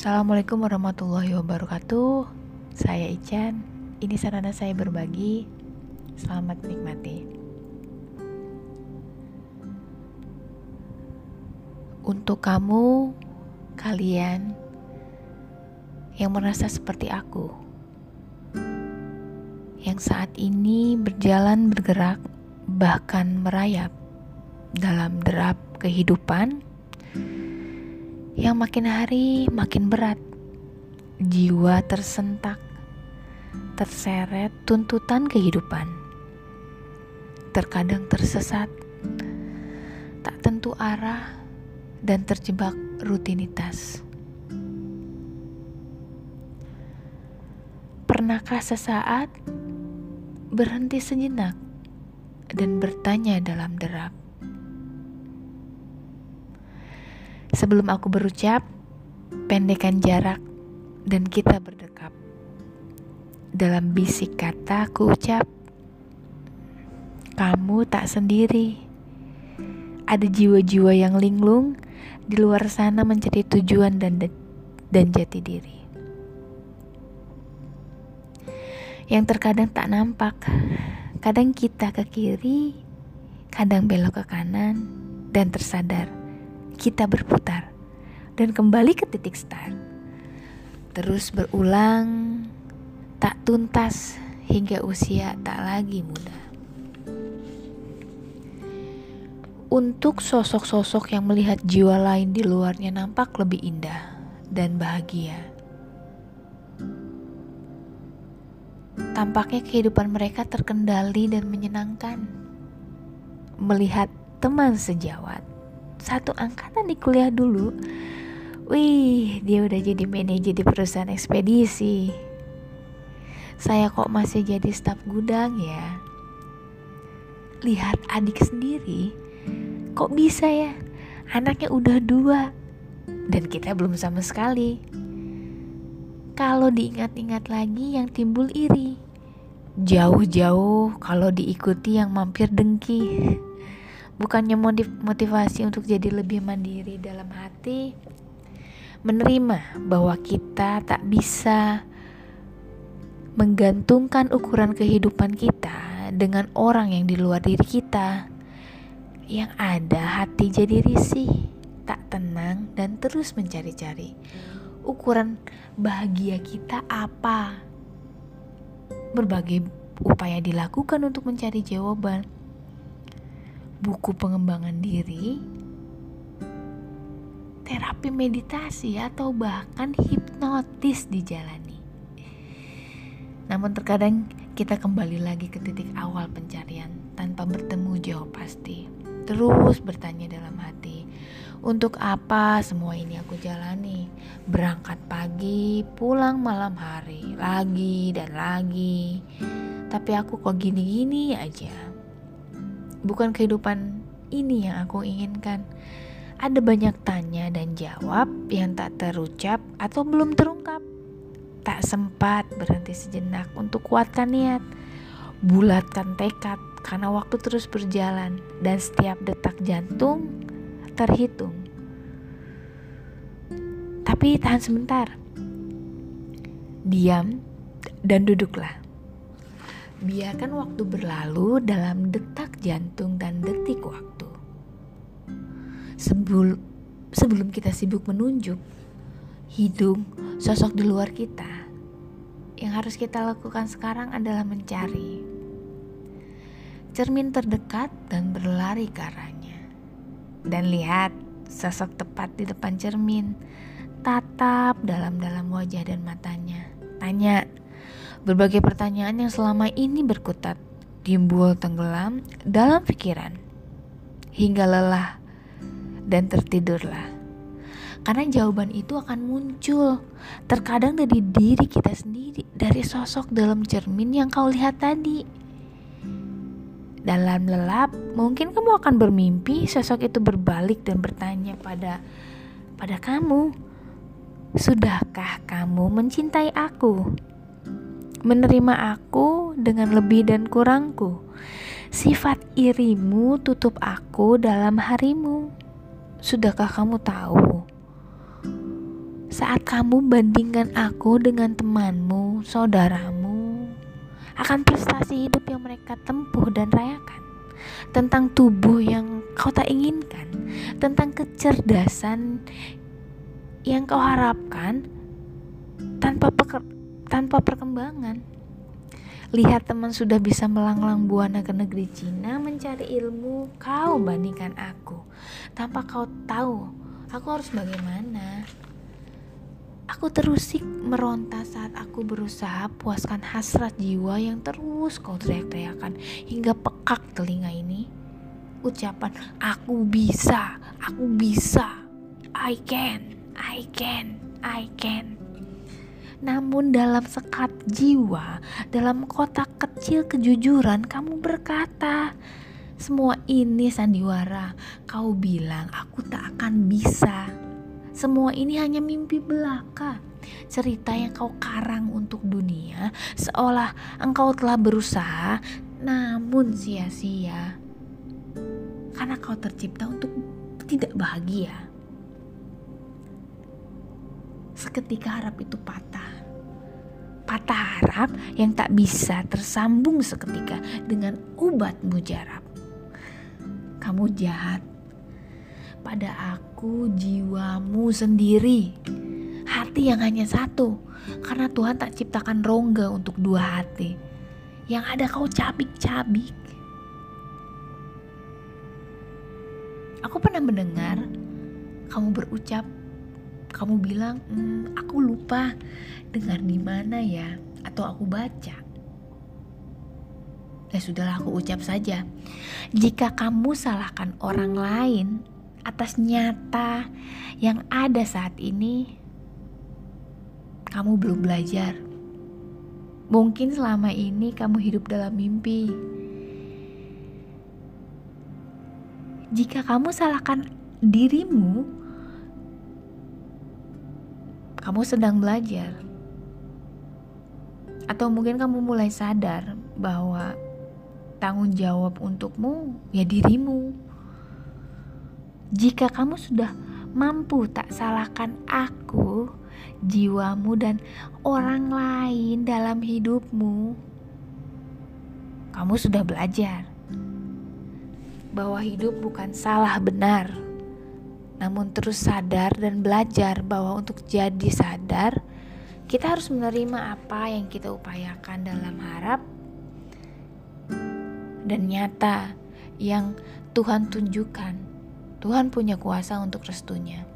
Assalamualaikum warahmatullahi wabarakatuh. Saya Ican. Ini sarana saya berbagi. Selamat menikmati. Untuk kamu, kalian yang merasa seperti aku, yang saat ini berjalan bergerak, bahkan merayap dalam derap kehidupan yang makin hari makin berat. Jiwa tersentak, terseret tuntutan kehidupan. Terkadang tersesat, tak tentu arah, dan terjebak rutinitas. Pernahkah sesaat berhenti sejenak dan bertanya dalam derap? Sebelum aku berucap, pendekkan jarak dan kita berdekap. Dalam bisik kata aku ucap, kamu tak sendiri. Ada jiwa-jiwa yang linglung di luar sana mencari tujuan dan dan jati diri. Yang terkadang tak nampak, kadang kita ke kiri, kadang belok ke kanan, dan tersadar kita berputar dan kembali ke titik start. Terus berulang, tak tuntas hingga usia tak lagi muda. Untuk sosok-sosok yang melihat jiwa lain di luarnya nampak lebih indah dan bahagia. Tampaknya kehidupan mereka terkendali dan menyenangkan. Melihat teman sejawat satu angkatan di kuliah dulu Wih, dia udah jadi manajer di perusahaan ekspedisi. Saya kok masih jadi staf gudang ya? Lihat adik sendiri, kok bisa ya? Anaknya udah dua, dan kita belum sama sekali. Kalau diingat-ingat lagi yang timbul iri. Jauh-jauh kalau diikuti yang mampir dengki bukannya motivasi untuk jadi lebih mandiri dalam hati, menerima bahwa kita tak bisa menggantungkan ukuran kehidupan kita dengan orang yang di luar diri kita. Yang ada hati jadi risih, tak tenang dan terus mencari-cari. Ukuran bahagia kita apa? Berbagai upaya dilakukan untuk mencari jawaban buku pengembangan diri, terapi meditasi, atau bahkan hipnotis dijalani. Namun terkadang kita kembali lagi ke titik awal pencarian tanpa bertemu jawab pasti. Terus bertanya dalam hati, untuk apa semua ini aku jalani? Berangkat pagi, pulang malam hari, lagi dan lagi. Tapi aku kok gini-gini aja bukan kehidupan ini yang aku inginkan. Ada banyak tanya dan jawab yang tak terucap atau belum terungkap. Tak sempat berhenti sejenak untuk kuatkan niat, bulatkan tekad karena waktu terus berjalan dan setiap detak jantung terhitung. Tapi tahan sebentar. Diam dan duduklah. Biarkan waktu berlalu dalam detak jantung dan detik waktu. Sebul sebelum kita sibuk menunjuk hidung sosok di luar kita, yang harus kita lakukan sekarang adalah mencari cermin terdekat dan berlari ke arahnya. Dan lihat sosok tepat di depan cermin, tatap dalam-dalam wajah dan matanya. Tanya, Berbagai pertanyaan yang selama ini berkutat timbul tenggelam dalam pikiran hingga lelah dan tertidurlah. Karena jawaban itu akan muncul terkadang dari diri kita sendiri, dari sosok dalam cermin yang kau lihat tadi. Dalam lelap, mungkin kamu akan bermimpi sosok itu berbalik dan bertanya pada pada kamu, "Sudahkah kamu mencintai aku?" Menerima aku dengan lebih dan kurangku. Sifat irimu tutup aku dalam harimu. Sudahkah kamu tahu? saat kamu bandingkan aku dengan temanmu, saudaramu, akan prestasi hidup yang mereka tempuh dan rayakan, tentang tubuh yang kau tak inginkan, tentang kecerdasan yang kau harapkan tanpa peker, tanpa perkembangan. Lihat teman sudah bisa melanglang buana ke negeri Cina mencari ilmu, kau bandingkan aku. Tanpa kau tahu, aku harus bagaimana. Aku terusik meronta saat aku berusaha puaskan hasrat jiwa yang terus kau teriak-teriakan hingga pekak telinga ini. Ucapan aku bisa, aku bisa, I can, I can, I can. Namun dalam sekat jiwa, dalam kotak kecil kejujuran kamu berkata, semua ini sandiwara. Kau bilang aku tak akan bisa. Semua ini hanya mimpi belaka. Cerita yang kau karang untuk dunia seolah engkau telah berusaha namun sia-sia. Karena kau tercipta untuk tidak bahagia. Seketika harap itu patah. Patah harap yang tak bisa tersambung seketika dengan obat mujarab. Kamu jahat pada aku jiwamu sendiri. Hati yang hanya satu, karena Tuhan tak ciptakan rongga untuk dua hati. Yang ada kau cabik-cabik. Aku pernah mendengar kamu berucap kamu bilang, hmm, aku lupa dengar di mana ya, atau aku baca. Ya sudahlah aku ucap saja. Jika kamu salahkan orang lain atas nyata yang ada saat ini, kamu belum belajar. Mungkin selama ini kamu hidup dalam mimpi. Jika kamu salahkan dirimu kamu sedang belajar, atau mungkin kamu mulai sadar bahwa tanggung jawab untukmu ya dirimu. Jika kamu sudah mampu tak salahkan aku, jiwamu, dan orang lain dalam hidupmu, kamu sudah belajar bahwa hidup bukan salah benar namun terus sadar dan belajar bahwa untuk jadi sadar, kita harus menerima apa yang kita upayakan dalam harap dan nyata yang Tuhan tunjukkan. Tuhan punya kuasa untuk restunya.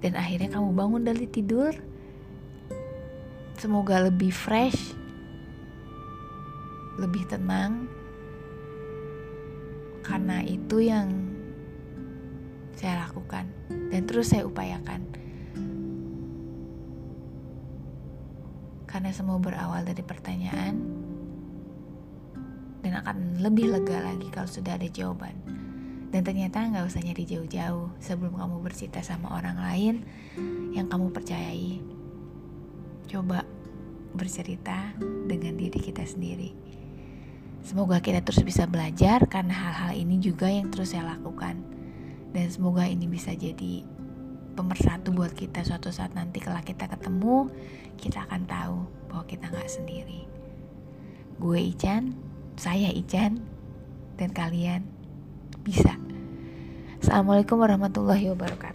Dan akhirnya kamu bangun dari tidur. Semoga lebih fresh, lebih tenang, karena itu yang saya lakukan dan terus saya upayakan. Karena semua berawal dari pertanyaan dan akan lebih lega lagi kalau sudah ada jawaban. Dan ternyata nggak usah nyari jauh-jauh sebelum kamu bercerita sama orang lain yang kamu percayai. Coba bercerita dengan diri kita sendiri. Semoga kita terus bisa belajar karena hal-hal ini juga yang terus saya lakukan. Dan semoga ini bisa jadi pemersatu buat kita suatu saat nanti kalau kita ketemu, kita akan tahu bahwa kita nggak sendiri. Gue Ican, saya Ican, dan kalian bisa. Assalamualaikum warahmatullahi wabarakatuh.